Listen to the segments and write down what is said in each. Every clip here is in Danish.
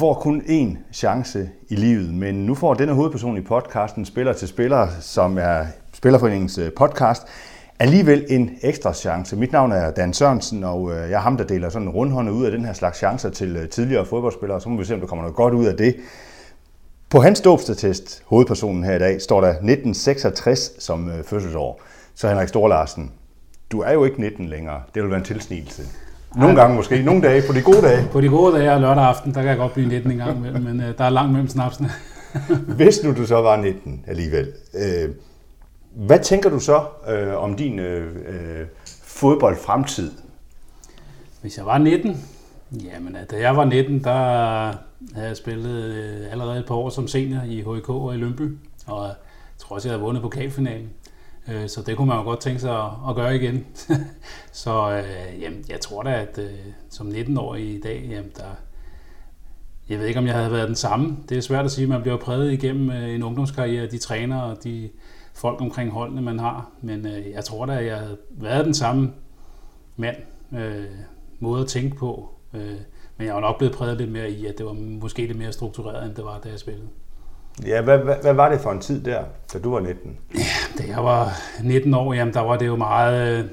Får kun én chance i livet, men nu får denne hovedperson i podcasten, Spiller til Spiller, som er Spillerforeningens øh, podcast, alligevel en ekstra chance. Mit navn er Dan Sørensen, og øh, jeg er ham, der deler sådan en rundhånd ud af den her slags chancer til øh, tidligere fodboldspillere, så må vi se, om der kommer noget godt ud af det. På hans dåbstatest, hovedpersonen her i dag, står der 1966 som fødselsår. Så Henrik Storlarsen, du er jo ikke 19 længere. Det vil være en tilsnigelse. Nogle gange måske, nogle dage, på de gode dage. På de gode dage og lørdag aften, der kan jeg godt blive 19 en gang imellem, men øh, der er langt mellem snapsene. Hvis nu du så var 19 alligevel, øh, hvad tænker du så øh, om din øh, øh, fodboldfremtid? Hvis jeg var 19? Jamen, da jeg var 19, der havde jeg spillet øh, allerede et par år som senior i HK og i Lønby, og jeg tror også, jeg havde vundet pokalfinalen. Øh, så det kunne man jo godt tænke sig at, gøre igen. så øh, jamen, jeg tror da, at øh, som 19-årig i dag, jamen, der, jeg ved ikke, om jeg havde været den samme. Det er svært at sige, man bliver præget igennem øh, en ungdomskarriere, de træner og de folk omkring holdene, man har. Men øh, jeg tror da, at jeg havde været den samme mand, øh, måde at tænke på. Øh, men jeg var nok blevet præget lidt mere i, at det var måske lidt mere struktureret, end det var, da jeg spillede. Ja, hvad, hvad, hvad var det for en tid der, da du var 19? Ja, da jeg var 19 år, jamen, der var det jo meget... Øh,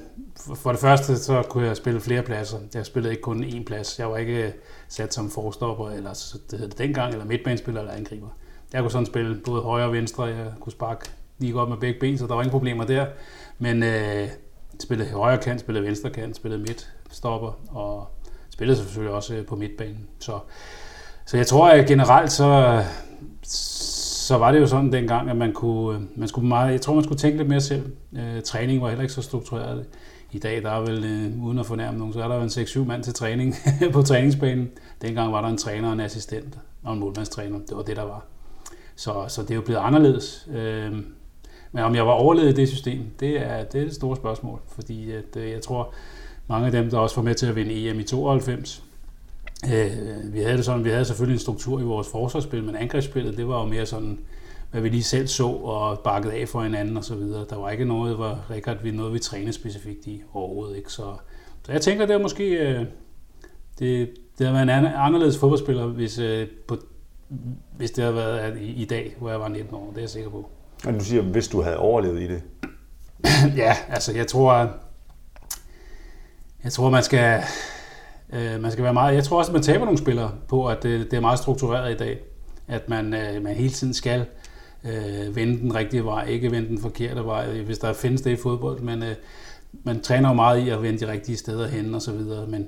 for det første, så kunne jeg spille flere pladser. Jeg spillede ikke kun én plads. Jeg var ikke øh, sat som forstopper, eller det hed det dengang, eller midtbanespiller eller angriber. Jeg kunne sådan spille både højre og venstre. Jeg kunne sparke lige godt med begge ben, så der var ingen problemer der. Men øh, spillede højre kant, spillede venstre kant, spillede midt, stopper, og spillede selvfølgelig også øh, på midtbanen. Så, så jeg tror, at generelt så så var det jo sådan dengang, at man kunne, øh, man skulle meget, jeg tror, man skulle tænke lidt mere selv. Øh, træning var heller ikke så struktureret. I dag, der er vel, øh, uden at fornærme nogen, så er der jo en 6-7 mand til træning på træningsbanen. Dengang var der en træner, en assistent og en målmandstræner. Det var det, der var. Så, så det er jo blevet anderledes. Øh, men om jeg var overlevet i det system, det er, det er et stort spørgsmål. Fordi at, øh, jeg tror, mange af dem, der også var med til at vinde EM i 92, Øh, vi havde det sådan, vi havde selvfølgelig en struktur i vores forsvarsspil, men angrebsspillet, det var jo mere sådan, hvad vi lige selv så og bakket af for hinanden og så videre. Der var ikke noget, hvor Rikard, vi noget, vi trænede specifikt i overhovedet. Ikke? Så, så jeg tænker, det er måske, øh, det, det har været en anderledes fodboldspiller, hvis, øh, på, hvis det havde været i, i dag, hvor jeg var 19 år. Det er jeg sikker på. Og du siger, hvis du havde overlevet i det? ja, altså jeg tror, jeg tror, man skal, Øh, man skal være meget, jeg tror også, at man taber nogle spillere på, at det, det er meget struktureret i dag. At man, øh, man hele tiden skal øh, vende den rigtige vej, ikke vende den forkerte vej, hvis der findes det i fodbold. Men øh, man træner jo meget i at vende de rigtige steder hen og så videre. Men,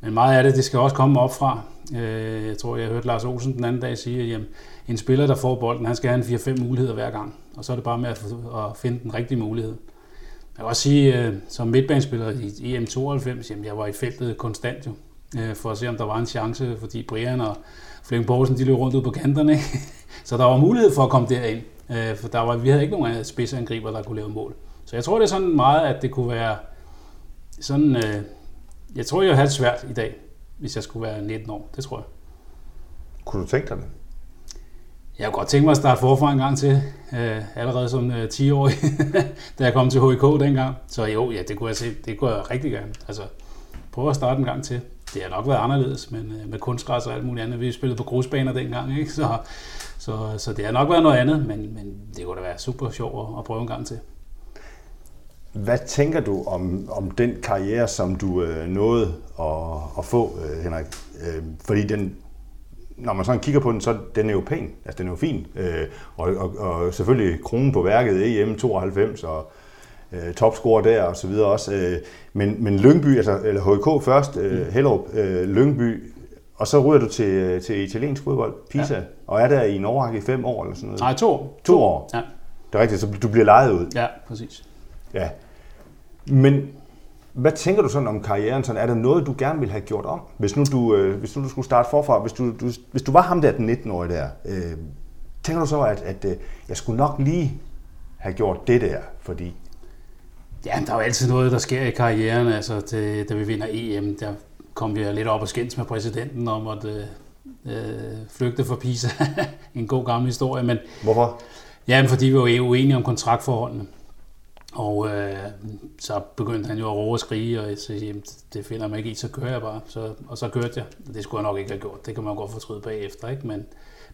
men meget af det, det skal også komme op fra. Øh, jeg tror, jeg hørte Lars Olsen den anden dag sige, at jamen, en spiller, der får bolden, han skal have en 4-5 muligheder hver gang. Og så er det bare med at, at finde den rigtige mulighed. Jeg vil også sige, øh, som midtbanespiller i EM92, jamen jeg var i feltet konstant jo, øh, for at se, om der var en chance, fordi Brian og Flemming Poulsen, de løb rundt ud på kanterne. Så der var mulighed for at komme derind, øh, for der var, vi havde ikke nogen spidsangriber, der kunne lave mål. Så jeg tror, det er sådan meget, at det kunne være sådan... Øh, jeg tror, jeg havde det svært i dag, hvis jeg skulle være 19 år. Det tror jeg. Kunne du tænke dig det? Jeg kunne godt tænke mig at starte forfra en gang til, øh, allerede som øh, 10-årig, da jeg kom til HIK dengang. Så jo, ja, det kunne jeg, se, det kunne jeg rigtig gerne. Altså, prøve at starte en gang til. Det har nok været anderledes, men øh, med kunstgræs og alt muligt andet. Vi spillede på grusbaner dengang, ikke? Så, så, så det har nok været noget andet, men, men det kunne da være super sjovt at, at prøve en gang til. Hvad tænker du om, om den karriere, som du øh, nåede at, at få, øh, Henrik? Øh, fordi den, når man sådan kigger på den, så den er jo pæn, altså den er jo fin. Øh, og, og, og selvfølgelig kronen på værket, EM 92 og øh, topscore der og så videre også. Øh, men, men Lyngby, altså eller HK først, øh, mm. Hellerup, øh, Lyngby, og så ryger du til, til italiensk fodbold, Pisa, ja. og er der i en overrække i fem år eller sådan noget? Nej, to år. To, to år? Ja. Det er rigtigt, så du bliver lejet ud? Ja, præcis. Ja. Men hvad tænker du sådan om karrieren? Sådan, er der noget, du gerne vil have gjort om? Hvis nu du, øh, hvis nu du skulle starte forfra, hvis du, du, hvis du var ham der, den 19-årige der, øh, tænker du så, at, at øh, jeg skulle nok lige have gjort det der, fordi... Ja, der er jo altid noget, der sker i karrieren. Altså, det, da vi vinder EM, der kom vi lidt op og skændes med præsidenten om at øh, øh flygte fra Pisa. en god gammel historie. Men, Hvorfor? Ja, fordi vi var uenige om kontraktforholdene. Og øh, så begyndte han jo at råbe og skrige, og sagde, jamen, det finder man ikke i, så kører jeg bare. Så, og så kørte jeg. Det skulle jeg nok ikke have gjort. Det kan man godt fortryde bagefter, ikke? Men,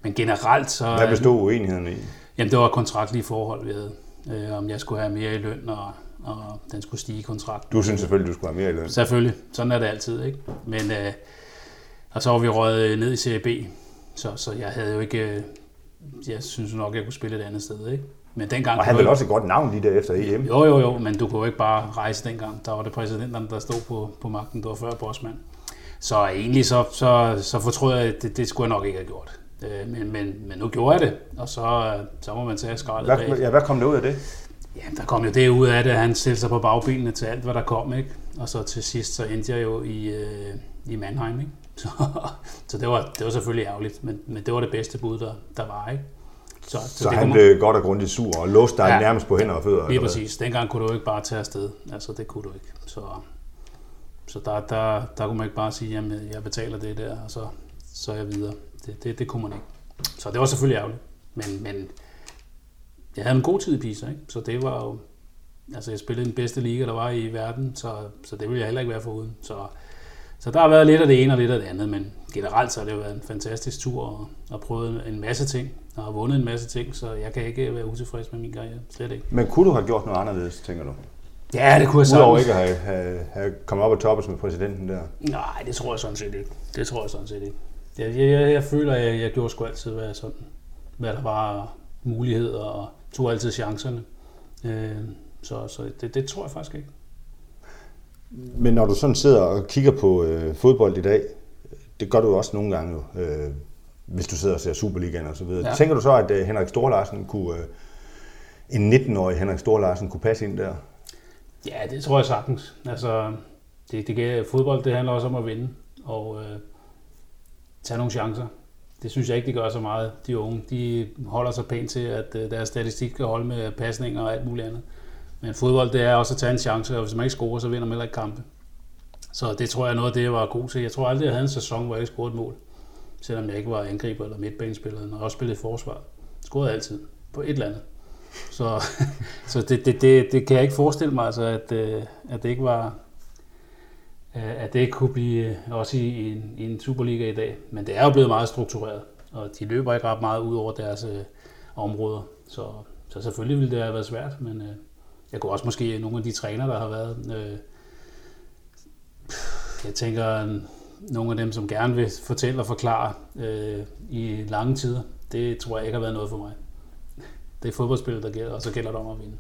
men generelt så... Hvad bestod uenigheden i? Jamen, det var kontraktlige forhold, vi havde. Øh, om jeg skulle have mere i løn, og, og den skulle stige i kontrakt. Du synes selvfølgelig, du skulle have mere i løn? Selvfølgelig. Sådan er det altid, ikke? Men, øh, og så var vi røget ned i Serie B, så, så jeg havde jo ikke... Øh, jeg synes nok, jeg kunne spille et andet sted, ikke? Men dengang og han ville også et godt navn lige der efter EM. Jo, jo, jo, men du kunne jo ikke bare rejse dengang. Der var det præsidenterne, der stod på, på magten. Det var før Bosman. Så egentlig så, så, så fortrød jeg, at det, det skulle jeg nok ikke have gjort. Øh, men, men, men nu gjorde jeg det, og så, så må man tage skraldet hvad, bag. Ja, hvad kom der ud af det? Ja, der kom jo det ud af det, at han stillede sig på bagbenene til alt, hvad der kom. Ikke? Og så til sidst, så endte jeg jo i, øh, i Mannheim. Ikke? Så, så det, var, det var selvfølgelig ærgerligt, men, men det var det bedste bud, der, der var. Ikke? Så, så, så det han blev godt og grundigt sur og låste dig ja, nærmest på hænder og fødder? Lige præcis. Dengang kunne du ikke bare tage afsted. Altså, det kunne du ikke. Så, så der, der, der kunne man ikke bare sige, at jeg betaler det der, og så, så er jeg videre. Det, det, det kunne man ikke. Så det var selvfølgelig ærgerligt. Men, men jeg havde en god tid i Pisa, ikke? så det var jo... Altså, jeg spillede den bedste liga, der var i verden, så, så det ville jeg heller ikke være foruden. Så, så der har været lidt af det ene og lidt af det andet, men generelt så har det jo været en fantastisk tur og, og prøvet en masse ting og har vundet en masse ting, så jeg kan ikke være utilfreds med min karriere. Slet ikke. Men kunne du have gjort noget anderledes, tænker du? Ja, det kunne jeg sagtens. Udover ikke at have, have, have kommet op og toppes med præsidenten der? Nej, det tror jeg sådan set ikke. Det tror jeg sådan set ikke. Jeg, jeg, jeg, jeg føler, at jeg, jeg gjorde sgu altid, hvad, sådan, hvad der var muligheder, og tog altid chancerne. Øh, så så det, det tror jeg faktisk ikke. Men når du sådan sidder og kigger på øh, fodbold i dag, det gør du også nogle gange jo, øh, hvis du sidder og ser Superligaen og så videre. Ja. Tænker du så, at øh, Henrik Storlarsen kunne, øh, en 19-årig Henrik Storlarsen kunne passe ind der? Ja, det tror jeg sagtens. Altså, det, det, fodbold det handler også om at vinde og øh, tage nogle chancer. Det synes jeg ikke, de gør så meget, de unge. De holder sig pænt til, at øh, deres statistik kan holde med pasninger og alt muligt andet. Men fodbold, det er også at tage en chance, og hvis man ikke scorer, så vinder man heller ikke kampe. Så det tror jeg er noget af det, jeg var god til. Jeg tror aldrig, jeg havde en sæson, hvor jeg ikke scorede et mål. Selvom jeg ikke var angriber eller midtbanespiller, når jeg også spillede forsvar. Scorede altid på et eller andet. Så, så det, det, det, det, kan jeg ikke forestille mig, altså, at, øh, at det ikke var øh, at det ikke kunne blive øh, også i en, i en Superliga i dag. Men det er jo blevet meget struktureret, og de løber ikke ret meget ud over deres øh, områder. Så, så selvfølgelig ville det have været svært, men øh, jeg kunne også måske nogle af de træner, der har været, øh, jeg tænker, nogle af dem, som gerne vil fortælle og forklare øh, i lange tider, det tror jeg ikke har været noget for mig. Det er fodboldspillet, der gælder, og så gælder det om at vinde.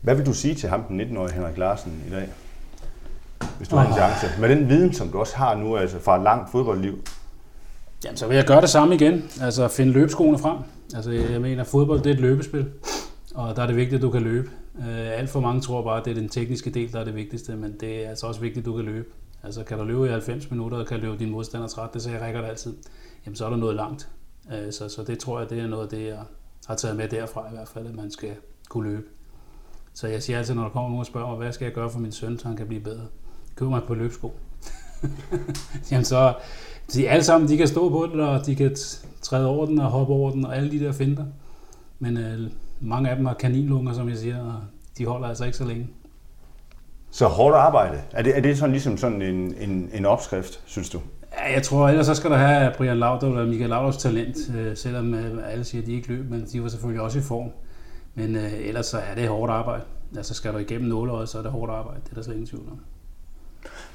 Hvad vil du sige til ham, den 19-årige Henrik Larsen, i dag? Hvis du oh. har en chance. Med den viden, som du også har nu, altså fra et langt fodboldliv. Jamen, så vil jeg gøre det samme igen. Altså finde løbeskoene frem. Altså, jeg mener, fodbold det er et løbespil. Og der er det vigtigt, at du kan løbe. Øh, alt for mange tror bare, at det er den tekniske del, der er det vigtigste, men det er altså også vigtigt, at du kan løbe. Altså kan du løbe i 90 minutter, og kan løbe din modstander træt, det så Rikard altid, jamen så er der noget langt. Øh, så, så det tror jeg, det er noget af det, jeg har taget med derfra i hvert fald, at man skal kunne løbe. Så jeg siger altid, når der kommer nogen og spørger mig, hvad skal jeg gøre for min søn, så han kan blive bedre? Køb mig på løbsko. jamen så, de alle sammen, de kan stå på den, og de kan træde over den og hoppe over den, og alle de der finder. Men øh, mange af dem har kaninlunger, som jeg siger, og de holder altså ikke så længe. Så hårdt arbejde, er det, er det sådan ligesom sådan en, en, en opskrift, synes du? Ja, jeg tror, ellers så skal der have Brian Laudrup eller Michael Laudrups talent, øh, selvom øh, alle siger, at de ikke løb, men de var selvfølgelig også i form. Men øh, ellers så er det hårdt arbejde. Altså skal du igennem nåleøjet, så er det hårdt arbejde. Det er der slet ingen tvivl om.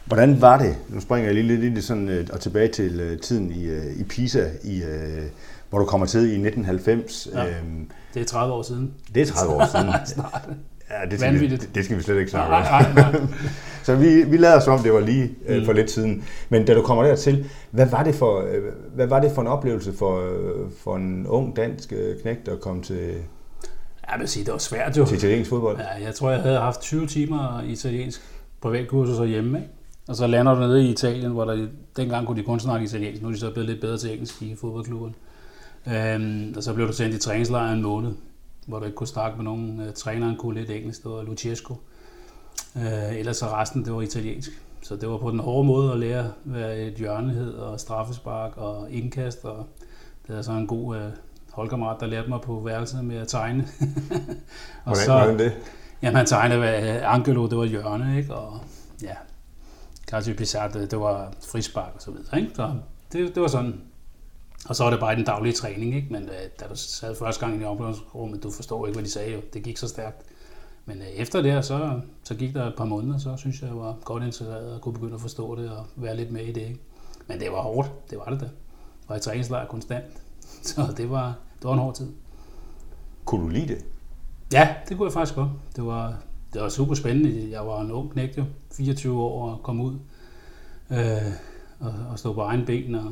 Hvordan var det? Nu springer jeg lige lidt sådan, øh, og tilbage til øh, tiden i, i Pisa, i, hvor du kommer til i 1990. Ja, øhm, det er 30 år siden. Det er 30 år siden. Ja, det skal, vi, det skal vi slet ikke snakke om. Nej, nej, nej. så vi, vi lader som om, det var lige øh, mm. for lidt siden. Men da du kommer dertil, hvad var det for, øh, hvad var det for en oplevelse for, øh, for en ung dansk øh, knægt at komme til, jeg vil sige, det var svært jo. Til italiensk fodbold? Ja, jeg tror, jeg havde haft 20 timer italiensk privatkursus og hjemme. Ikke? Og så lander du nede i Italien, hvor der, dengang kunne de kun snakke italiensk. Nu er de så blevet lidt bedre til engelsk i fodboldklubben. Øhm, og så blev du sendt i træningslejr en måned, hvor du ikke kunne snakke med nogen. Uh, træneren kunne lidt engelsk, det var Luchesco. Uh, ellers så resten, det var italiensk. Så det var på den hårde måde at lære, hvad et hjørnehed og straffespark og indkast. Og det er så en god uh, holdkammerat, der lærte mig på værelset med at tegne. og hvordan, så, hvordan det? Jamen, han tegnede, hvad Angelo, det var hjørne, ikke? Og ja, Calcio Pizarro, det var frispark og så videre, ikke? Så det, det var sådan. Og så var det bare den daglige træning, ikke? Men øh, da du sad første gang i omklædningsrummet, du forstår ikke, hvad de sagde jo. Det gik så stærkt. Men øh, efter det, så, så gik der et par måneder, så synes jeg, jeg var godt interesseret og kunne begynde at forstå det og være lidt med i det, ikke? Men det var hårdt, det var det da. Og jeg træningslejr konstant. Så det var, det var en hård tid. Kunne du lide det? Ja, det kunne jeg faktisk godt. Det var, det var super spændende. Jeg var en ung knægt jo, 24 år og kom ud øh, og, og stå på egen ben. Og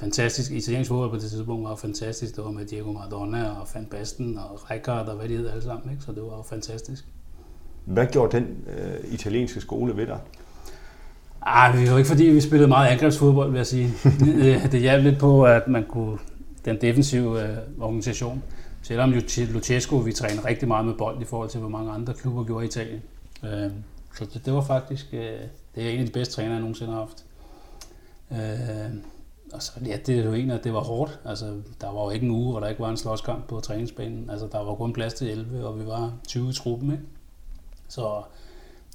fantastisk. Italiensk fodbold på det tidspunkt var fantastisk. Det var med Diego Maradona og Van Basten og Rijkaard og hvad de hed alle sammen. Ikke? Så det var fantastisk. Hvad gjorde den øh, italienske skole ved dig? Ah, det var ikke fordi, vi spillede meget angrebsfodbold, vil jeg sige. det, det hjalp lidt på, at man kunne den defensive øh, organisation. Selvom Luchesco, vi træner rigtig meget med bold i forhold til, hvor mange andre klubber gjorde i Italien. Øh, så det, det var faktisk øh, det er en af de bedste trænere, jeg nogensinde har haft. Øh, og så, ja, det er jo en at det var hårdt. Altså, der var jo ikke en uge, hvor der ikke var en slåskamp på træningsbanen. Altså, der var kun plads til 11, og vi var 20 i truppen, ikke? Så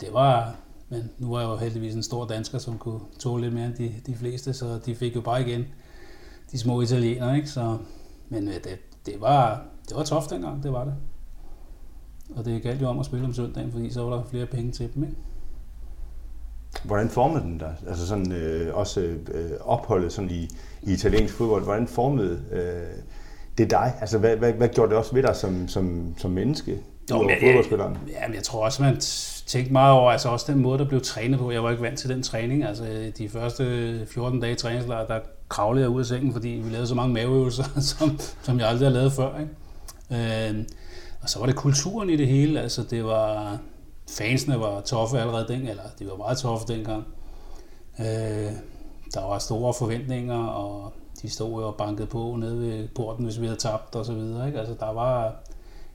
det var, men nu var jeg jo heldigvis en stor dansker, som kunne tåle lidt mere end de, de fleste, så de fik jo bare igen de små italienere, ikke? Så, men øh, det, det var, det var toft dengang, det var det. Og det galt jo om at spille om søndagen, fordi så var der flere penge til dem, ikke? Hvordan formede den der? Altså sådan øh, også øh, opholdet sådan i, i italiensk fodbold. Hvordan formede øh, det dig? Altså hvad, hvad, hvad gjorde det også ved dig som, som, som menneske? Jo, men, fodboldspilleren? Ja, men jeg tror også, man tænkte meget over, altså også den måde, der blev trænet på. Jeg var ikke vant til den træning. Altså de første 14 dage i træningslejr, der kravlede jeg ud af sengen, fordi vi lavede så mange maveøvelser, som, som jeg aldrig har lavet før. Ikke? Øh, og så var det kulturen i det hele. Altså det var, fansene var toffe allerede den, eller de var meget toffe dengang. Øh, der var store forventninger, og de stod jo og bankede på nede ved porten, hvis vi havde tabt og så videre. Ikke? Altså, der var,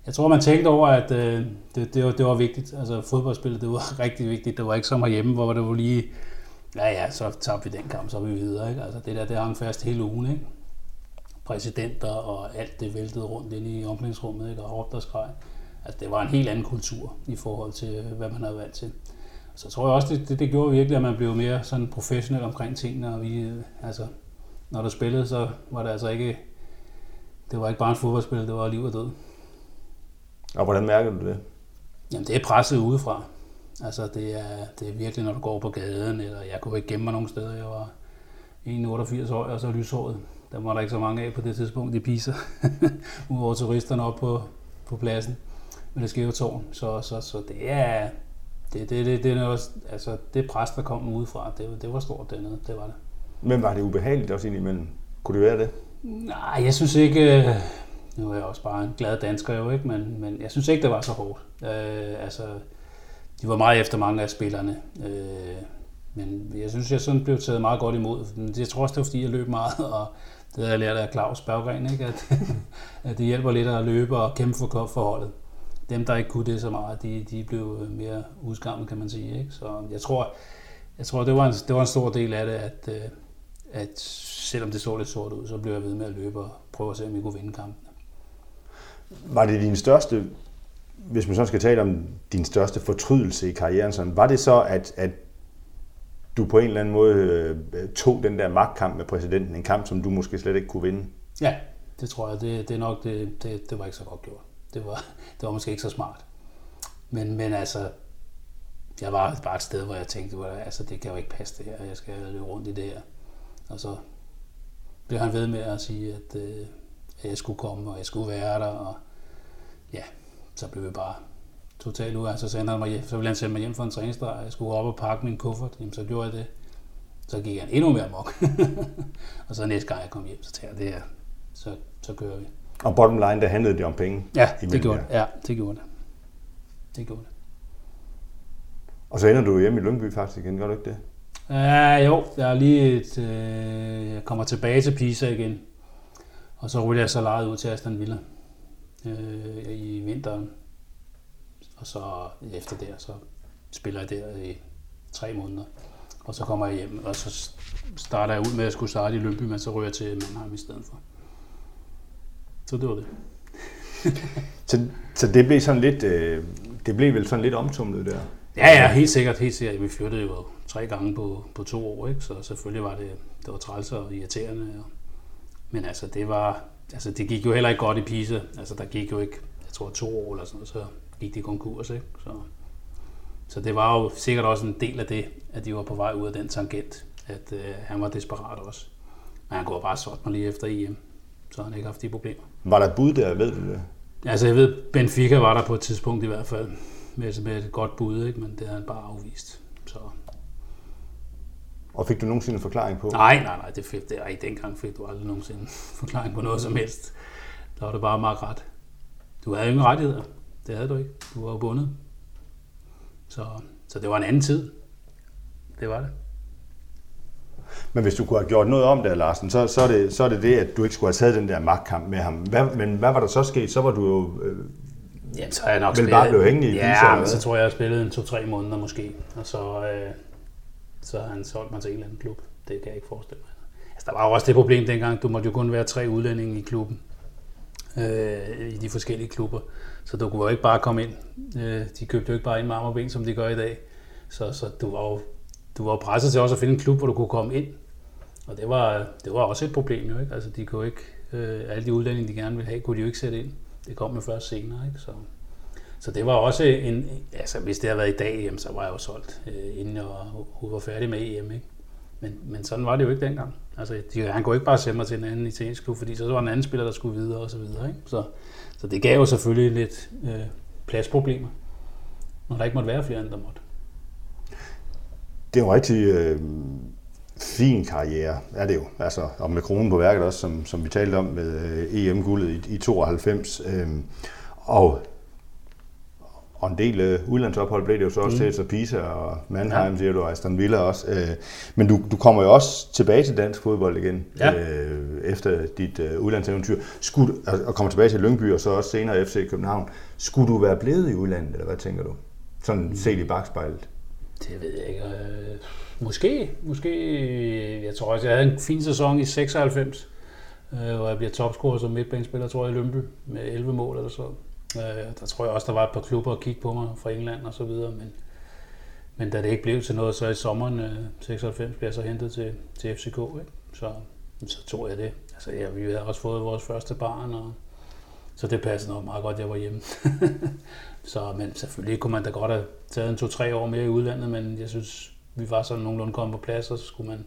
jeg tror, man tænkte over, at øh, det, det, var, det var vigtigt. Altså fodboldspillet, det var rigtig vigtigt. Det var ikke som herhjemme, hvor det var lige, ja ja, så tabte vi den kamp, så er vi videre. Ikke? Altså det der, det hang fast hele ugen. Ikke? Præsidenter og alt det væltede rundt inde i omklædningsrummet, ikke? og råbte og skreg. Altså det var en helt anden kultur i forhold til, hvad man havde vant til. Så tror jeg også, det, det, det gjorde virkelig, at man blev mere sådan professionel omkring tingene, og vi, øh, altså, når du spillede, så var det altså ikke, det var ikke bare en fodboldspil, det var liv og død. Og hvordan mærker du det? Jamen, det er presset udefra. Altså, det er, det er virkelig, når du går på gaden, eller jeg kunne ikke gemme mig nogen steder. Jeg var 1,88 år, og så lyshåret. Der var der ikke så mange af på det tidspunkt i Pisa, udover turisterne op på, på pladsen med det skæve tårn. Så, så, så det er, det, det, det, det, er også, altså, det pres, der kom udefra, det, det var stort dernede, det var det. Men var det ubehageligt også indimellem? Kunne det være det? Nej, jeg synes ikke, øh, nu er jeg også bare en glad dansker jo, ikke? Men, men jeg synes ikke, det var så hårdt. Øh, altså, de var meget efter mange af spillerne. Øh, men jeg synes, jeg sådan blev taget meget godt imod. Jeg tror også, det var, fordi jeg løb meget, og det havde jeg lært af Claus Berggren, ikke? At, at det hjælper lidt at løbe og kæmpe for forholdet. Dem, der ikke kunne det så meget, de, de blev mere udskammet, kan man sige. Ikke? Så jeg tror, jeg tror det, var en, det var en stor del af det, at, øh, at selvom det så lidt sort ud, så blev jeg ved med at løbe og prøve at se, om vi kunne vinde kampen. Var det din største, hvis man så skal tale om din største fortrydelse i karrieren, sådan, var det så, at, at du på en eller anden måde øh, tog den der magtkamp med præsidenten, en kamp, som du måske slet ikke kunne vinde? Ja, det tror jeg. Det, det er nok, det, det, det var ikke så godt gjort. Det var, det var måske ikke så smart. Men, men altså, jeg var bare et sted, hvor jeg tænkte, hvor, altså, det kan jo ikke passe det her, jeg skal løbe rundt i det her. Og så blev han ved med at sige, at, øh, at jeg skulle komme, og jeg skulle være der, og ja, så blev vi bare totalt ud. Altså, så sendte han mig hjem, så ville han sende mig hjem for en træningsdrej, jeg skulle op og pakke min kuffert, jamen så gjorde jeg det. Så gik han endnu mere mok. og så næste gang jeg kom hjem, så tager jeg det her, så, så kører vi. Og bottom line, der handlede det om penge? Ja, det gjorde det. Ja, det gjorde det. Det gjorde det. Og så ender du hjemme i Lyngby faktisk igen, gør du ikke det? Ja, jo. Jeg er lige et, øh, jeg kommer tilbage til Pisa igen. Og så ryger jeg så lejet ud til Aston Villa øh, i vinteren. Og så efter det, så spiller jeg der i tre måneder. Og så kommer jeg hjem, og så starter jeg ud med at skulle starte i Lønby, men så ryger jeg til Mannheim i stedet for. Så det var det. så, så det blev sådan lidt, øh, det blev vel sådan lidt omtumlet der? Ja, ja, helt sikkert, helt sikkert. Vi flyttede jo tre gange på, på to år, ikke? så selvfølgelig var det, det var træls og irriterende. Og, men altså, det var, altså, det gik jo heller ikke godt i Pisa. Altså, der gik jo ikke, jeg tror, to år eller sådan noget, så gik de konkurs, ikke? Så, så det var jo sikkert også en del af det, at de var på vej ud af den tangent, at øh, han var desperat også. Men han kunne bare solgt mig lige efter EM, så han ikke haft de problemer. Var der bud der, ved du det? Altså jeg ved, Benfica var der på et tidspunkt i hvert fald, med, med et godt bud, ikke? men det havde han bare afvist. Så. Og fik du nogensinde en forklaring på? Nej, nej, nej, det fik det. Ej, dengang fik du aldrig nogensinde forklaring på noget som helst. Der var det bare meget ret. Du havde ingen rettigheder. Det havde du ikke. Du var bundet. Så, så det var en anden tid. Det var det. Men hvis du kunne have gjort noget om det, Larsen, så, så, er det, så er det det, at du ikke skulle have taget den der magtkamp med ham. Hvad, men hvad var der så sket? Så var du jo... Øh, Jamen, så er jeg nok vel bare blevet hængende i Ja, men så tror jeg, jeg har spillet en to-tre måneder måske. Og så, øh, så har han solgt mig til en eller anden klub. Det kan jeg ikke forestille mig. Altså, der var jo også det problem dengang. Du måtte jo kun være tre udlændinge i klubben. Øh, I de forskellige klubber. Så du kunne jo ikke bare komme ind. Øh, de købte jo ikke bare ind med arm og ben, som de gør i dag. Så, så du var jo du var presset til også at finde en klub, hvor du kunne komme ind. Og det var, det var også et problem jo, ikke? Altså, de kunne ikke, øh, alle de udlændinge, de gerne ville have, kunne de jo ikke sætte ind. Det kom jo først senere, ikke? Så, så det var også en, altså hvis det havde været i dag, jamen, så var jeg jo solgt, øh, inden jeg var, var færdig med EM, ikke? Men, men sådan var det jo ikke dengang. Altså, de, han kunne ikke bare sende mig til en anden italiensk klub, fordi så var en anden spiller, der skulle videre og så videre, ikke? Så, så det gav jo selvfølgelig lidt øh, pladsproblemer, når der ikke måtte være flere, end der måtte. Det er jo rigtig øh, fin karriere, er det jo. Altså, og med kronen på værket også, som, som vi talte om med øh, EM-guldet i, i 92. Øh, og, og en del øh, udlandsophold blev det jo så også mm. til, så Pisa og Mannheim, ja. siger du, og Aston Villa også. Øh, men du, du kommer jo også tilbage til dansk fodbold igen, ja. øh, efter dit øh, udlandseventyr. Skulle, og kommer tilbage til Lyngby, og så også senere FC København. Skulle du være blevet i udlandet, eller hvad tænker du? Sådan mm. set i bagspejlet. Det ved jeg ikke. Øh, måske, måske. Øh, jeg tror også, jeg havde en fin sæson i 96, øh, hvor jeg bliver topscorer som midtbanespiller, tror jeg, i Lømpe, med 11 mål eller så. Øh, der tror jeg også, der var et par klubber at kigge på mig fra England og så videre, men, men da det ikke blev til noget, så i sommeren øh, 96 blev jeg så hentet til, til FCK, ikke? Så, så tog jeg det. Altså, ja, vi havde også fået vores første barn, og så det passede nok meget godt, at jeg var hjemme. så, men selvfølgelig kunne man da godt have taget en to-tre år mere i udlandet, men jeg synes, vi var sådan nogenlunde kommet på plads, og så skulle man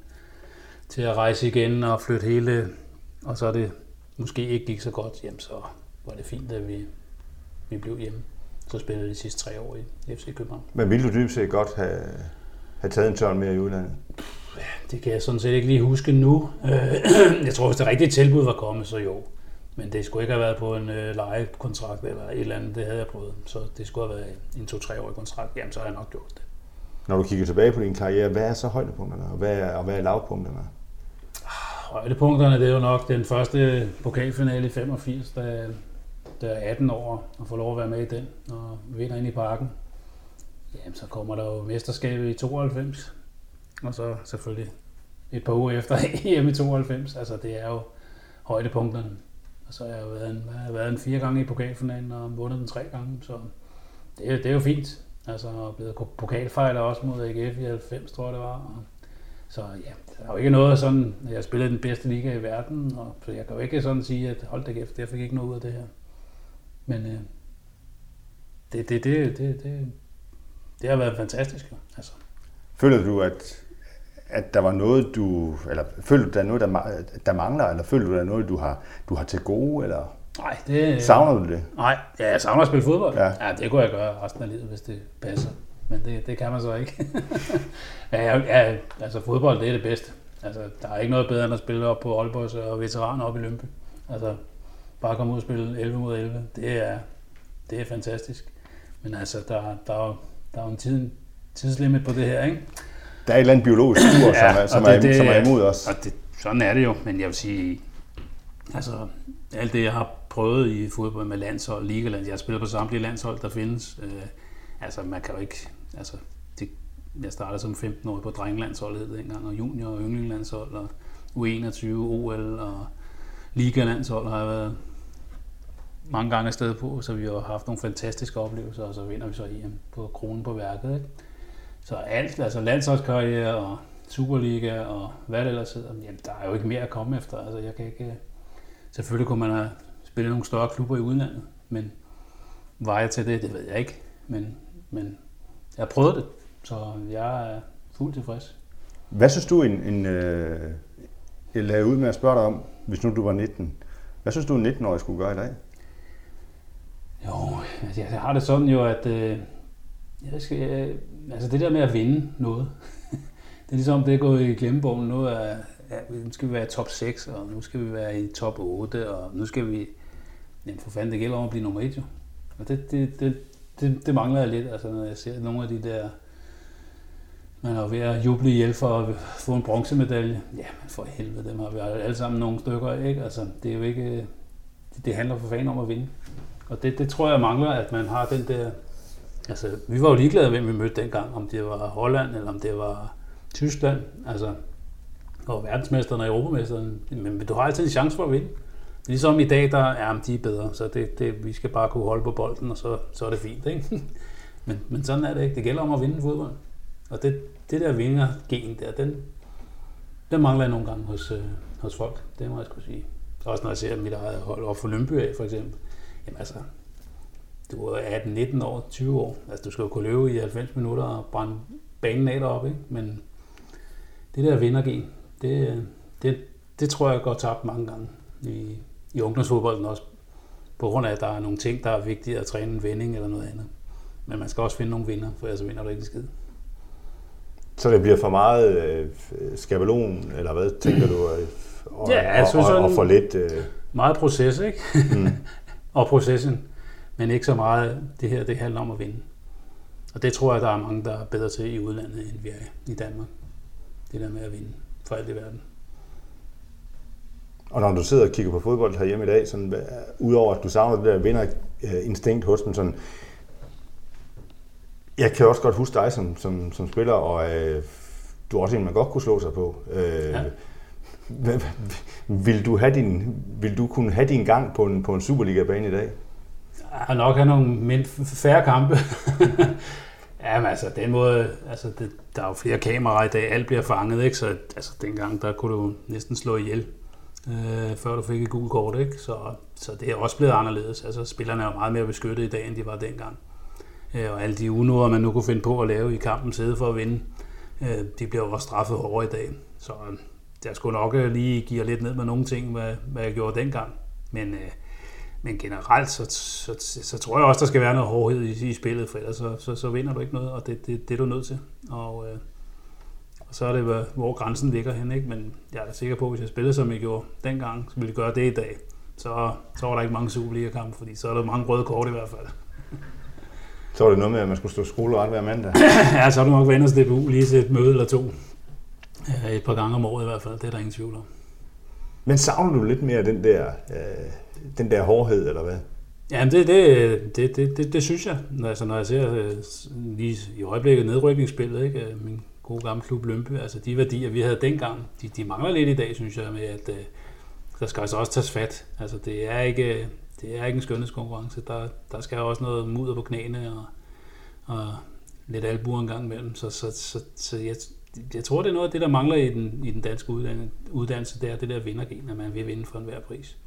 til at rejse igen og flytte hele, og så det måske ikke gik så godt, jamen så var det fint, at vi, vi blev hjemme. Så spillede de sidste tre år i FC København. Men ville du dybest set godt have, have taget en tørn mere i udlandet? Ja, det kan jeg sådan set ikke lige huske nu. jeg tror, hvis det rigtige tilbud var kommet, så jo. Men det skulle ikke have været på en øh, lejekontrakt eller et eller andet, det havde jeg prøvet. Så det skulle have været en to-tre årig kontrakt, jamen så har jeg nok gjort det. Når du kigger tilbage på din karriere, hvad er så højdepunkterne, og hvad er, og hvad er lavpunkterne? Højdepunkterne, det er jo nok den første pokalfinale i 85, da, da er 18 år og får lov at være med i den, og vinder ind i parken. Jamen, så kommer der jo mesterskabet i 92, og så selvfølgelig et par uger efter EM i 92. Altså, det er jo højdepunkterne. Og så har jeg været en, jeg har været en fire gange i pokalfinalen og vundet den tre gange, så det, er, det er jo fint. Altså, og blevet pokalfejler også mod AGF i 90, tror jeg det var. Og, så ja, der er jo ikke noget sådan, jeg har spillet den bedste liga i verden, og, så jeg kan jo ikke sådan sige, at hold da kæft, jeg fik ikke noget ud af det her. Men øh, det, det, det, det, det, det har været fantastisk. Altså. Føler du, at, at der var noget, du... Eller føler du, der er noget, der, der mangler? Eller føler du, der er noget, du har, du har til gode? Eller nej, det... Savner du det? Nej, ja, jeg savner at spille fodbold. Ja. ja, det kunne jeg gøre resten af livet, hvis det passer. Men det, det kan man så ikke. ja, ja, altså fodbold, det er det bedste. Altså, der er ikke noget bedre end at spille op på Aalborg og veteraner op i Lømpe. Altså, bare komme ud og spille 11 mod 11, det er, det er fantastisk. Men altså, der, der, der er jo en tid, tidslimit på det her, ikke? Der er et eller andet biologisk ur, ja, som, er, som, det, er, det, som er imod os. Og det, sådan er det jo, men jeg vil sige, altså alt det, jeg har prøvet i fodbold med landshold, ligaland, jeg har spillet på samtlige landshold, der findes. Øh, altså man kan jo ikke, altså det, jeg startede som 15 år på drengelandsholdet dengang, og junior- og yndlinglandshold, og U21, OL og ligalandshold har jeg været mange gange afsted på, så vi har haft nogle fantastiske oplevelser, og så vinder vi så EM på kronen på værket. Ikke? Så alt, altså landsholdskarriere og Superliga og hvad det ellers hedder, jamen, der er jo ikke mere at komme efter. Altså, jeg kan ikke, selvfølgelig kunne man have spillet nogle større klubber i udlandet, men veje til det, det ved jeg ikke. Men, men jeg har prøvet det, så jeg er fuldt tilfreds. Hvad synes du, en, en, øh, jeg lagde ud med at spørge dig om, hvis nu du var 19. Hvad synes du, en 19-årig skulle gøre i dag? Jo, altså jeg har det sådan jo, at øh, jeg skal, øh, altså det der med at vinde noget, det er ligesom, det er gået i glemmebogen. Nu, er, ja, nu skal vi være i top 6, og nu skal vi være i top 8, og nu skal vi... Jamen for fanden, det gælder om at blive nummer 1 jo. Og det, det, det, det, det mangler jeg lidt, altså når jeg ser nogle af de der... Man er ved at juble ihjel for at få en bronzemedalje. Ja, men for helvede, dem har vi alle sammen nogle stykker, ikke? Altså, det er jo ikke... Øh, det, det handler for fanden om at vinde. Og det, det tror jeg mangler, at man har den der... Altså, vi var jo ligeglade, hvem vi mødte dengang, om det var Holland, eller om det var Tyskland, altså, og verdensmesteren og europamesteren. Men du har altid en chance for at vinde. Ligesom i dag, der er de er bedre, så det, det, vi skal bare kunne holde på bolden, og så, så er det fint. Ikke? men, men sådan er det ikke. Det gælder om at vinde fodbold. Og det, det der vinder-gen der, den, den mangler jeg nogle gange hos, øh, hos folk. Det må jeg skulle sige. Også når jeg ser mit eget hold op for Lønby af, for eksempel. Jamen altså, du er 18-19 år, 20 år. Altså, du skal jo kunne løbe i 90 minutter og brænde banen af deroppe, ikke? Men det der vindergen, det, det, det tror jeg går tabt mange gange i, i ungdomsfodbolden også. På grund af, at der er nogle ting, der er vigtige at træne en vending eller noget andet. Men man skal også finde nogle vinder, for ellers vinder du ikke skid. Så det bliver for meget øh, skabelon, eller hvad tænker du? Øh, og, ja, synes og, og, og for lidt... Øh... Meget proces, ikke? Mm. og processen. Men ikke så meget, det her det handler om at vinde. Og det tror jeg, der er mange, der er bedre til i udlandet, end vi er i Danmark. Det der med at vinde for alt i verden. Og når du sidder og kigger på fodbold herhjemme i dag, sådan, udover at du savner det der vinderinstinkt hos dem, sådan, jeg kan også godt huske dig som, som, som spiller, og øh, du er også en, man godt kunne slå sig på. Øh, ja. vil, du have din, vil du kunne have din gang på en, på en Superliga-bane i dag? Har nok have nogle færre kampe. Jamen altså, den måde, altså det, der er jo flere kameraer i dag, alt bliver fanget, ikke? Så altså, dengang, der kunne du næsten slå ihjel, øh, før du fik et gult kort, ikke? Så, så det er også blevet anderledes. Altså, spillerne er jo meget mere beskyttet i dag, end de var dengang. Øh, og alle de unåder, man nu kunne finde på at lave i kampen, sidde for at vinde, øh, de bliver jo også straffet over i dag. Så øh, jeg skulle nok øh, lige give lidt ned med nogle ting, hvad, hvad jeg gjorde dengang. Men øh, men generelt, så, så, så, så tror jeg også, der skal være noget hårdhed i, i spillet, for ellers så, så, så vinder du ikke noget, og det, det, det er du nødt til. Og, øh, og så er det, hvor grænsen ligger hen, ikke? men jeg er da sikker på, at hvis jeg spillede, som jeg gjorde dengang, så ville jeg gøre det i dag. Så, så var der ikke mange Superliga-kampe, fordi så er der mange røde kort i hvert fald. Så var det noget med, at man skulle stå skole hver mandag? ja, så har du nok vendt os DBU lige til et møde eller to. Et par gange om året i hvert fald, det er der ingen tvivl om. Men savner du lidt mere den der øh, den der hårdhed, eller hvad? Ja, det, det, det, det, det, det synes jeg. Altså, når jeg ser øh, lige i øjeblikket nedrykningsspillet, ikke? Øh, min gode gamle klub Lømpe, altså de værdier, vi havde dengang, de, de mangler lidt i dag, synes jeg, med at øh, der skal altså også tages fat. Altså, det er ikke, øh, det er ikke en skønhedskonkurrence. Der, der skal også noget mudder på knæene og, og lidt albuer en gang imellem. Så, så, så, så jeg, jeg tror, det er noget af det, der mangler i den, i den danske uddannelse, det er det der vindergen, at man vil vinde for enhver pris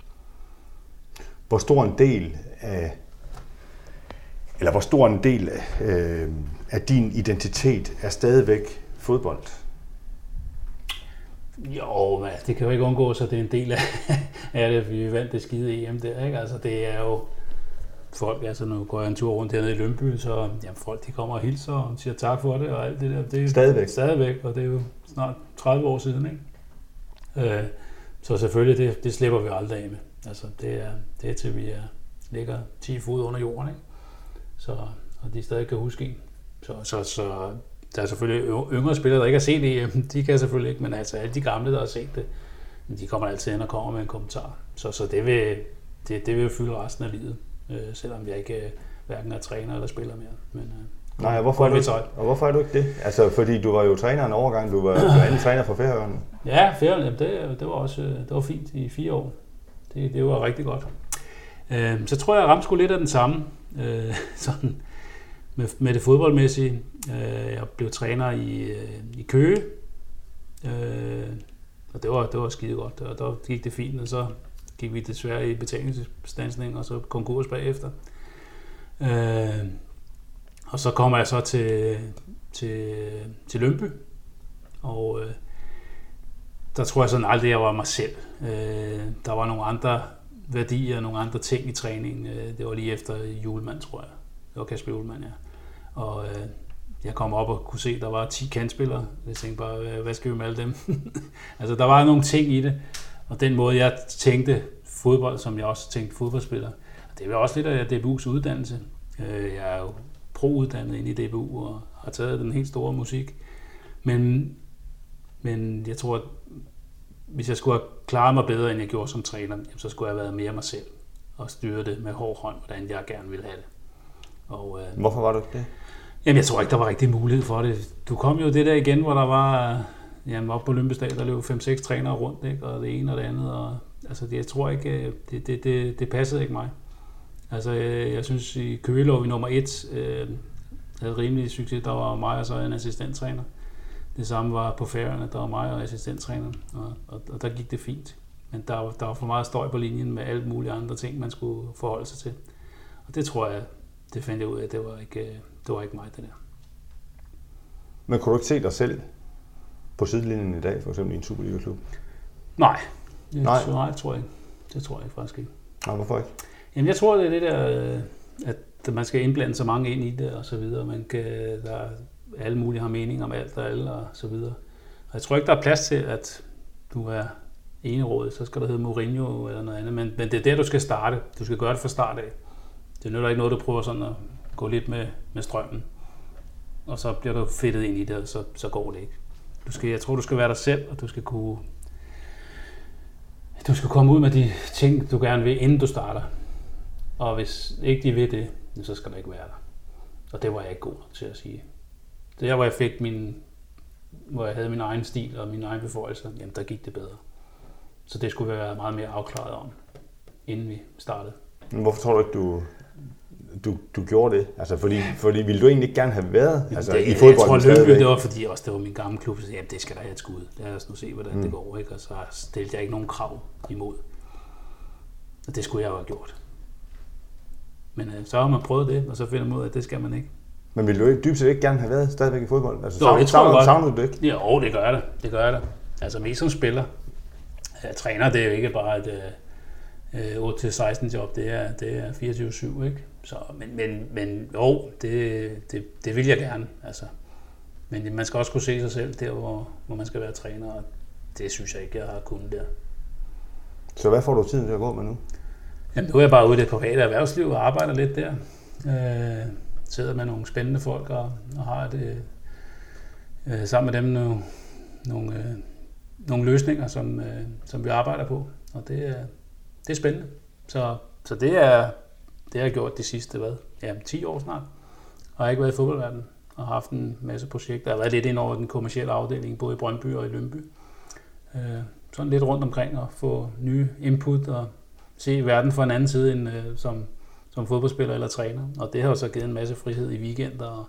hvor stor en del af eller hvor stor en del øh, af din identitet er stadigvæk fodbold? Jo, det kan jo ikke undgå, så det er en del af, af det, vi vandt det skide EM der, ikke? Altså, det er jo folk, altså nu går jeg en tur rundt hernede i Lønby, så jamen, folk de kommer og hilser og siger tak for det og alt det der. Det er stadigvæk. Stadigvæk, og det er jo snart 30 år siden, ikke? Øh, så selvfølgelig, det, det slipper vi aldrig af med. Altså, det er, det er til, vi er, ligger 10 fod under jorden, ikke? Så, og de stadig kan huske en. Så, så, så der er selvfølgelig yngre spillere, der ikke har set det, de kan selvfølgelig ikke, men altså alle de gamle, der har set det, de kommer altid ind og kommer med en kommentar. Så, så det, vil, det, det vil fylde resten af livet, øh, selvom jeg ikke øh, hverken er træner eller spiller mere. Men, øh, Nej, hvorfor er, du, og hvorfor er du ikke det? Altså, fordi du var jo træner en overgang, du var, du var anden træner for Færøerne. Ja, Færøerne, det, det var også det var fint i fire år. Det, det var rigtig godt. Øh, så tror jeg, jeg ramte sgu lidt af den samme. Øh, sådan med, med det fodboldmæssige. Øh, jeg blev træner i, øh, i Køge. Øh, og det var, det var skide godt. Og der gik det fint, og så gik vi desværre i betalingsstandsning og så konkurs bagefter. Øh, og så kommer jeg så til, til, til Lønby, og øh, der tror jeg sådan aldrig, jeg var mig selv. Øh, der var nogle andre værdier, nogle andre ting i træningen. Øh, det var lige efter julemand, tror jeg. Det var Kasper Julemand, ja. Og øh, jeg kom op og kunne se, at der var 10 kantspillere. Jeg tænkte bare, hvad skal vi med alle dem? altså, der var nogle ting i det. Og den måde, jeg tænkte fodbold, som jeg også tænkte fodboldspiller, det var også lidt af DBU's uddannelse. Øh, jeg er jo pro-uddannet ind i DBU og har taget den helt store musik. Men, men jeg tror, at hvis jeg skulle have klaret mig bedre, end jeg gjorde som træner, så skulle jeg have været mere mig selv og styre det med hård hånd, hvordan jeg gerne ville have det. Og, øh, Hvorfor var du det? Jamen, jeg tror ikke, der var rigtig mulighed for det. Du kom jo det der igen, hvor der var, jamen, op på Olympestad, der løb 5-6 trænere rundt, ikke? og det ene og det andet. Og, altså, det, jeg tror ikke, øh, det, det, det, det passede ikke mig. Altså, jeg, jeg synes, i Køge lå vi nummer et, øh, havde rimelig succes. Der var mig og så en assistenttræner. Det samme var på færgerne, der var mig og assistenttræner, og, og, og der gik det fint. Men der, der var for meget støj på linjen med alle mulige andre ting, man skulle forholde sig til. Og det tror jeg, det fandt jeg ud af, det var ikke, øh, det var ikke mig, det der. Men kunne du ikke se dig selv på sidelinjen i dag, for eksempel i en Superliga-klub? Nej, det, nej. nej, tror jeg ikke. Det tror jeg faktisk ikke. Nej, hvorfor ikke? Jamen, jeg tror, det er det der, øh, at man skal indblande så mange ind i det, og så videre. Man kan, der alle mulige har mening om alt og alle, og så videre. Og jeg tror ikke, der er plads til, at du er råd, så skal der hedde Mourinho eller noget andet. Men, men det er der, du skal starte. Du skal gøre det fra start af. Det nytter ikke noget, du prøver sådan at gå lidt med, med strømmen. Og så bliver du fedtet ind i det, og så, så går det ikke. Du skal, jeg tror, du skal være dig selv, og du skal kunne du skal komme ud med de ting, du gerne vil, inden du starter. Og hvis ikke de vil det, så skal der ikke være der. Og det var jeg ikke god til at sige. Det der, hvor jeg fik min, hvor jeg havde min egen stil og min egen beføjelser, jamen der gik det bedre. Så det skulle vi være meget mere afklaret om, inden vi startede. Men hvorfor tror du ikke, du, du, du gjorde det? Altså, fordi, fordi ville du egentlig ikke gerne have været altså, det, i fodbold? Jeg tror, Lønby, det var fordi også det var min gamle klub, så jamen, det skal der have et skud. Lad os nu se, hvordan mm. det går. Ikke? Og så stillede jeg ikke nogen krav imod. Og det skulle jeg jo have gjort. Men øh, så har man prøvet det, og så finder man ud af, at det skal man ikke. Men ville du ikke, dybest set ikke gerne have været stadigvæk i fodbold? Altså, jo, det tror jeg godt. Savner du det ikke? Jo, det gør jeg da. Det gør jeg da. Altså mest som spiller. Jeg træner, det er jo ikke bare et øh, 8-16 øh, job, det er, det er 24-7, ikke? Så, men, men, men jo, det, det, det vil jeg gerne. Altså. Men man skal også kunne se sig selv der, hvor, hvor man skal være træner, og det synes jeg ikke, jeg har kunnet der. Så hvad får du tiden til at gå med nu? Jamen, nu er jeg bare ude i det private erhvervsliv og arbejder lidt der. Øh, sidder med nogle spændende folk og, og har det øh, sammen med dem nogle, nogle, øh, nogle løsninger, som, øh, som vi arbejder på. Og det er, det er spændende. Så, så det, er, det har jeg gjort de sidste, hvad? Ja, 10 år snart. Og jeg har ikke været i fodboldverdenen og har haft en masse projekter. Jeg har været lidt ind over den kommercielle afdeling, både i Brøndby og i Lønby. Øh, sådan lidt rundt omkring og få nye input og se verden fra en anden side end øh, som, som fodboldspiller eller træner. Og det har jo så givet en masse frihed i weekender og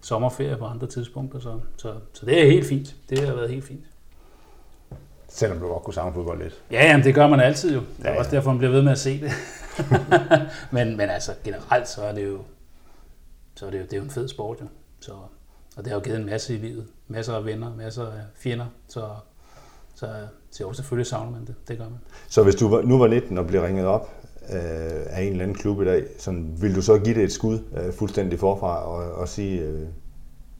sommerferie på andre tidspunkter. Så, så, så det er helt fint. Det har været helt fint. Selvom du godt kunne savne fodbold lidt. Ja, jamen, det gør man altid jo. Det er ja, ja. også derfor, man bliver ved med at se det. men, men altså, generelt så er det jo, så er det jo, det er jo en fed sport jo. Så, og det har jo givet en masse i livet. Masser af venner, masser af fjender. Så, så, så jo, selvfølgelig savner man det. Det gør man. Så hvis du nu var 19 og blev ringet op øh, af en eller anden klub i dag, så vil du så give det et skud øh, fuldstændig forfra og, og sige, øh,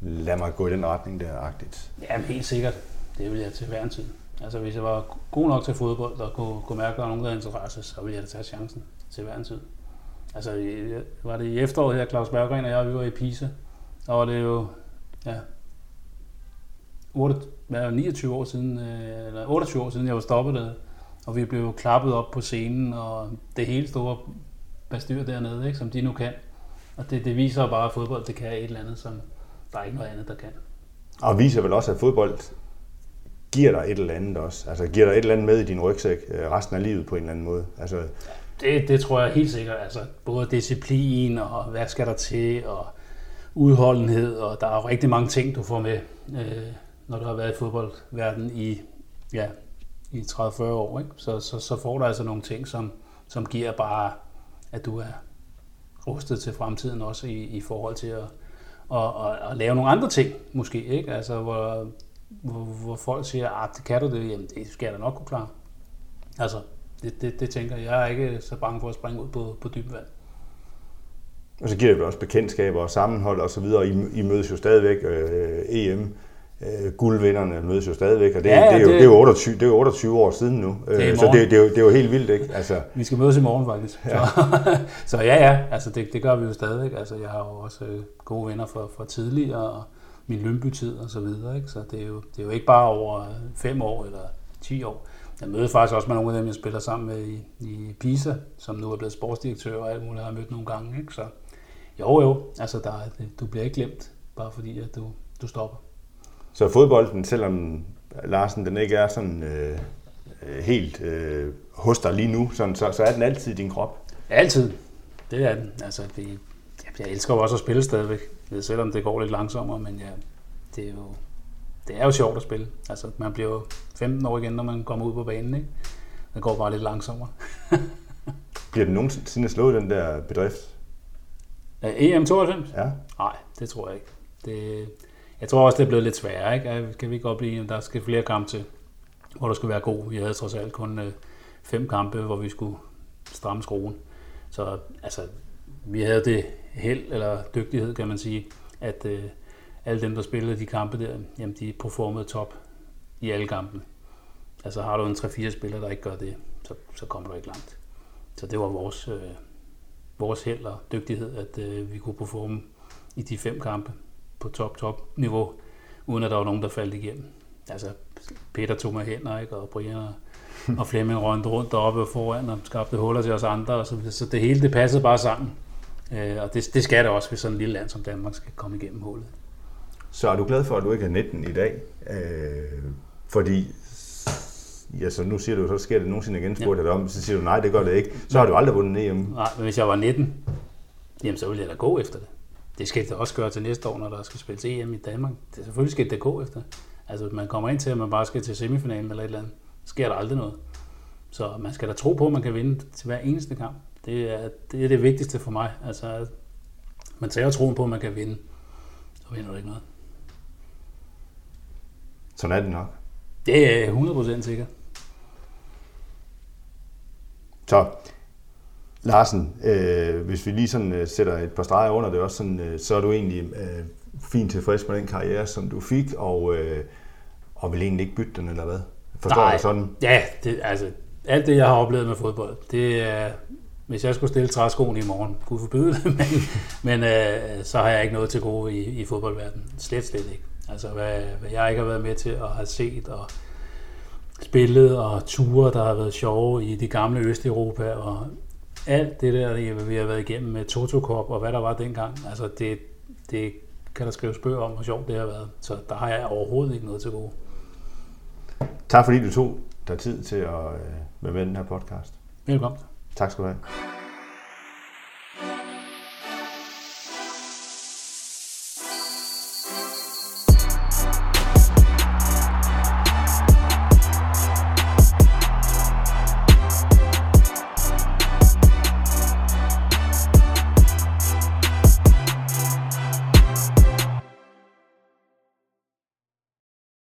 lad mig gå i den retning der agtigt? Jamen helt sikkert. Det vil jeg til hver en tid. Altså hvis jeg var god nok til fodbold og kunne, kunne mærke, at der var nogen, der havde interesse, så ville jeg da tage chancen til hver en tid. Altså var det i efteråret her, Claus Berggren og jeg, vi var i Pisa, og var det jo ja, 8, 29 år siden, øh, eller 28 år siden, jeg var stoppet der, og vi blev klappet op på scenen, og det hele store bestyr dernede, ikke, som de nu kan. Og det, det viser bare, at fodbold det kan et eller andet, som der er ikke noget andet, der kan. Og viser vel også, at fodbold giver dig et eller andet også. Altså giver dig et eller andet med i din rygsæk øh, resten af livet på en eller anden måde. Altså, Det, det tror jeg helt sikkert. Altså, både disciplin og hvad skal der til, og udholdenhed, og der er rigtig mange ting, du får med, øh, når du har været i fodboldverdenen i, ja, i 30-40 år. Ikke? Så, så, så får du altså nogle ting, som, som giver bare, at du er rustet til fremtiden også i, i forhold til at, og, og, og lave nogle andre ting, måske. Ikke? Altså, hvor, hvor, hvor folk siger, at ah, det kan du det, jamen det skal jeg da nok kunne klare. Altså, det, det, det tænker jeg. Jeg er ikke så bange for at springe ud på, på dyb vand. Og så giver det også bekendtskaber og sammenhold og så videre. I, I mødes jo stadigvæk øh, EM. Øh, guldvinderne mødes jo stadigvæk, og det, ja, ja, det, er, jo, det, det, er jo 28, det er jo 28 år siden nu. Det øh, så det, det, er jo, det er jo helt vildt, ikke? Altså, vi skal mødes i morgen faktisk. Ja. Så, så ja, ja, altså det, det gør vi jo stadigvæk. Altså, jeg har jo også øh, gode venner fra, fra tidligere, og min lønbytid og så videre. Ikke? Så det er, jo, det er jo ikke bare over fem år eller 10 år. Jeg møder faktisk også med nogle af dem, jeg spiller sammen med i, i Pisa, som nu er blevet sportsdirektør og alt muligt, har jeg mødt nogle gange. Ikke? Så jo, jo, altså der, du bliver ikke glemt, bare fordi at du, du stopper. Så fodbolden, selvom Larsen den ikke er sådan øh, øh, helt øh, hos dig lige nu, sådan, så, så er den altid i din krop? Altid. Det er den. Altså, det, jeg elsker jo også at spille stadigvæk, selvom det går lidt langsommere, men ja, det er jo, det er jo sjovt at spille. Altså, man bliver jo 15 år igen, når man kommer ud på banen, ikke? Det går bare lidt langsommere. bliver den nogensinde slået, den der bedrift? Ja, EM92? Ja. Nej, det tror jeg ikke. Det, jeg tror også, det er blevet lidt sværere. Ikke? Kan vi godt blive, der skal flere kampe til, hvor der skulle være god. Vi havde trods alt kun øh, fem kampe, hvor vi skulle stramme skruen. Så altså, vi havde det held eller dygtighed, kan man sige, at øh, alle dem, der spillede de kampe der, jamen de performede top i alle kampe. Altså har du en 3-4 spillere, der ikke gør det, så, så kommer du ikke langt. Så det var vores, øh, vores held og dygtighed, at øh, vi kunne performe i de fem kampe på top-top niveau, uden at der var nogen, der faldt igennem. Altså, Peter tog mig hen, ikke? og Brian og, og Flemming rundt rundt deroppe foran og skabte huller til os andre, og så, så det hele det passede bare sammen. Øh, og det, det skal det også, hvis sådan et lille land som Danmark skal komme igennem hullet. Så er du glad for, at du ikke er 19 i dag? Øh, fordi ja, så nu siger du, så sker det nogensinde igen, spurgte ja. dig om, så siger du, nej, det gør det ikke. Så har du aldrig vundet EM. Nej, men hvis jeg var 19, jamen så ville jeg da gå efter det. Det skal det også gøre til næste år, når der skal spilles EM i Danmark. Det, selvfølgelig skal det gå efter. Altså, man kommer ind til, at man bare skal til semifinalen eller et eller andet, sker der aldrig noget. Så man skal da tro på, at man kan vinde til hver eneste kamp. Det er det, er det vigtigste for mig. Altså, man tager troen på, at man kan vinde, så vinder du ikke noget. Sådan er det nok. Det er 100% sikkert. Så, Larsen, øh, hvis vi lige sådan øh, sætter et par streger under det også, sådan, øh, så er du egentlig øh, fint tilfreds med den karriere, som du fik, og, øh, og vil egentlig ikke bytte den, eller hvad? Forstår Nej, jeg sådan? Ja, det, altså, alt det, jeg har oplevet med fodbold, det er, hvis jeg skulle stille træskoen i morgen, kunne forbyde det, men, men øh, så har jeg ikke noget til gode i, i fodboldverdenen. Slet, slet ikke. Altså, hvad, hvad jeg ikke har været med til at have set og spillet, og ture, der har været sjove i de gamle Østeuropa, og alt det der, vi har været igennem med Totokop og hvad der var dengang, altså det, det kan der skrives bøger om, hvor sjovt det har været. Så der har jeg overhovedet ikke noget til gode. Tak fordi du tog dig tid til at øh, være med i den her podcast. Velkommen. Tak skal du have.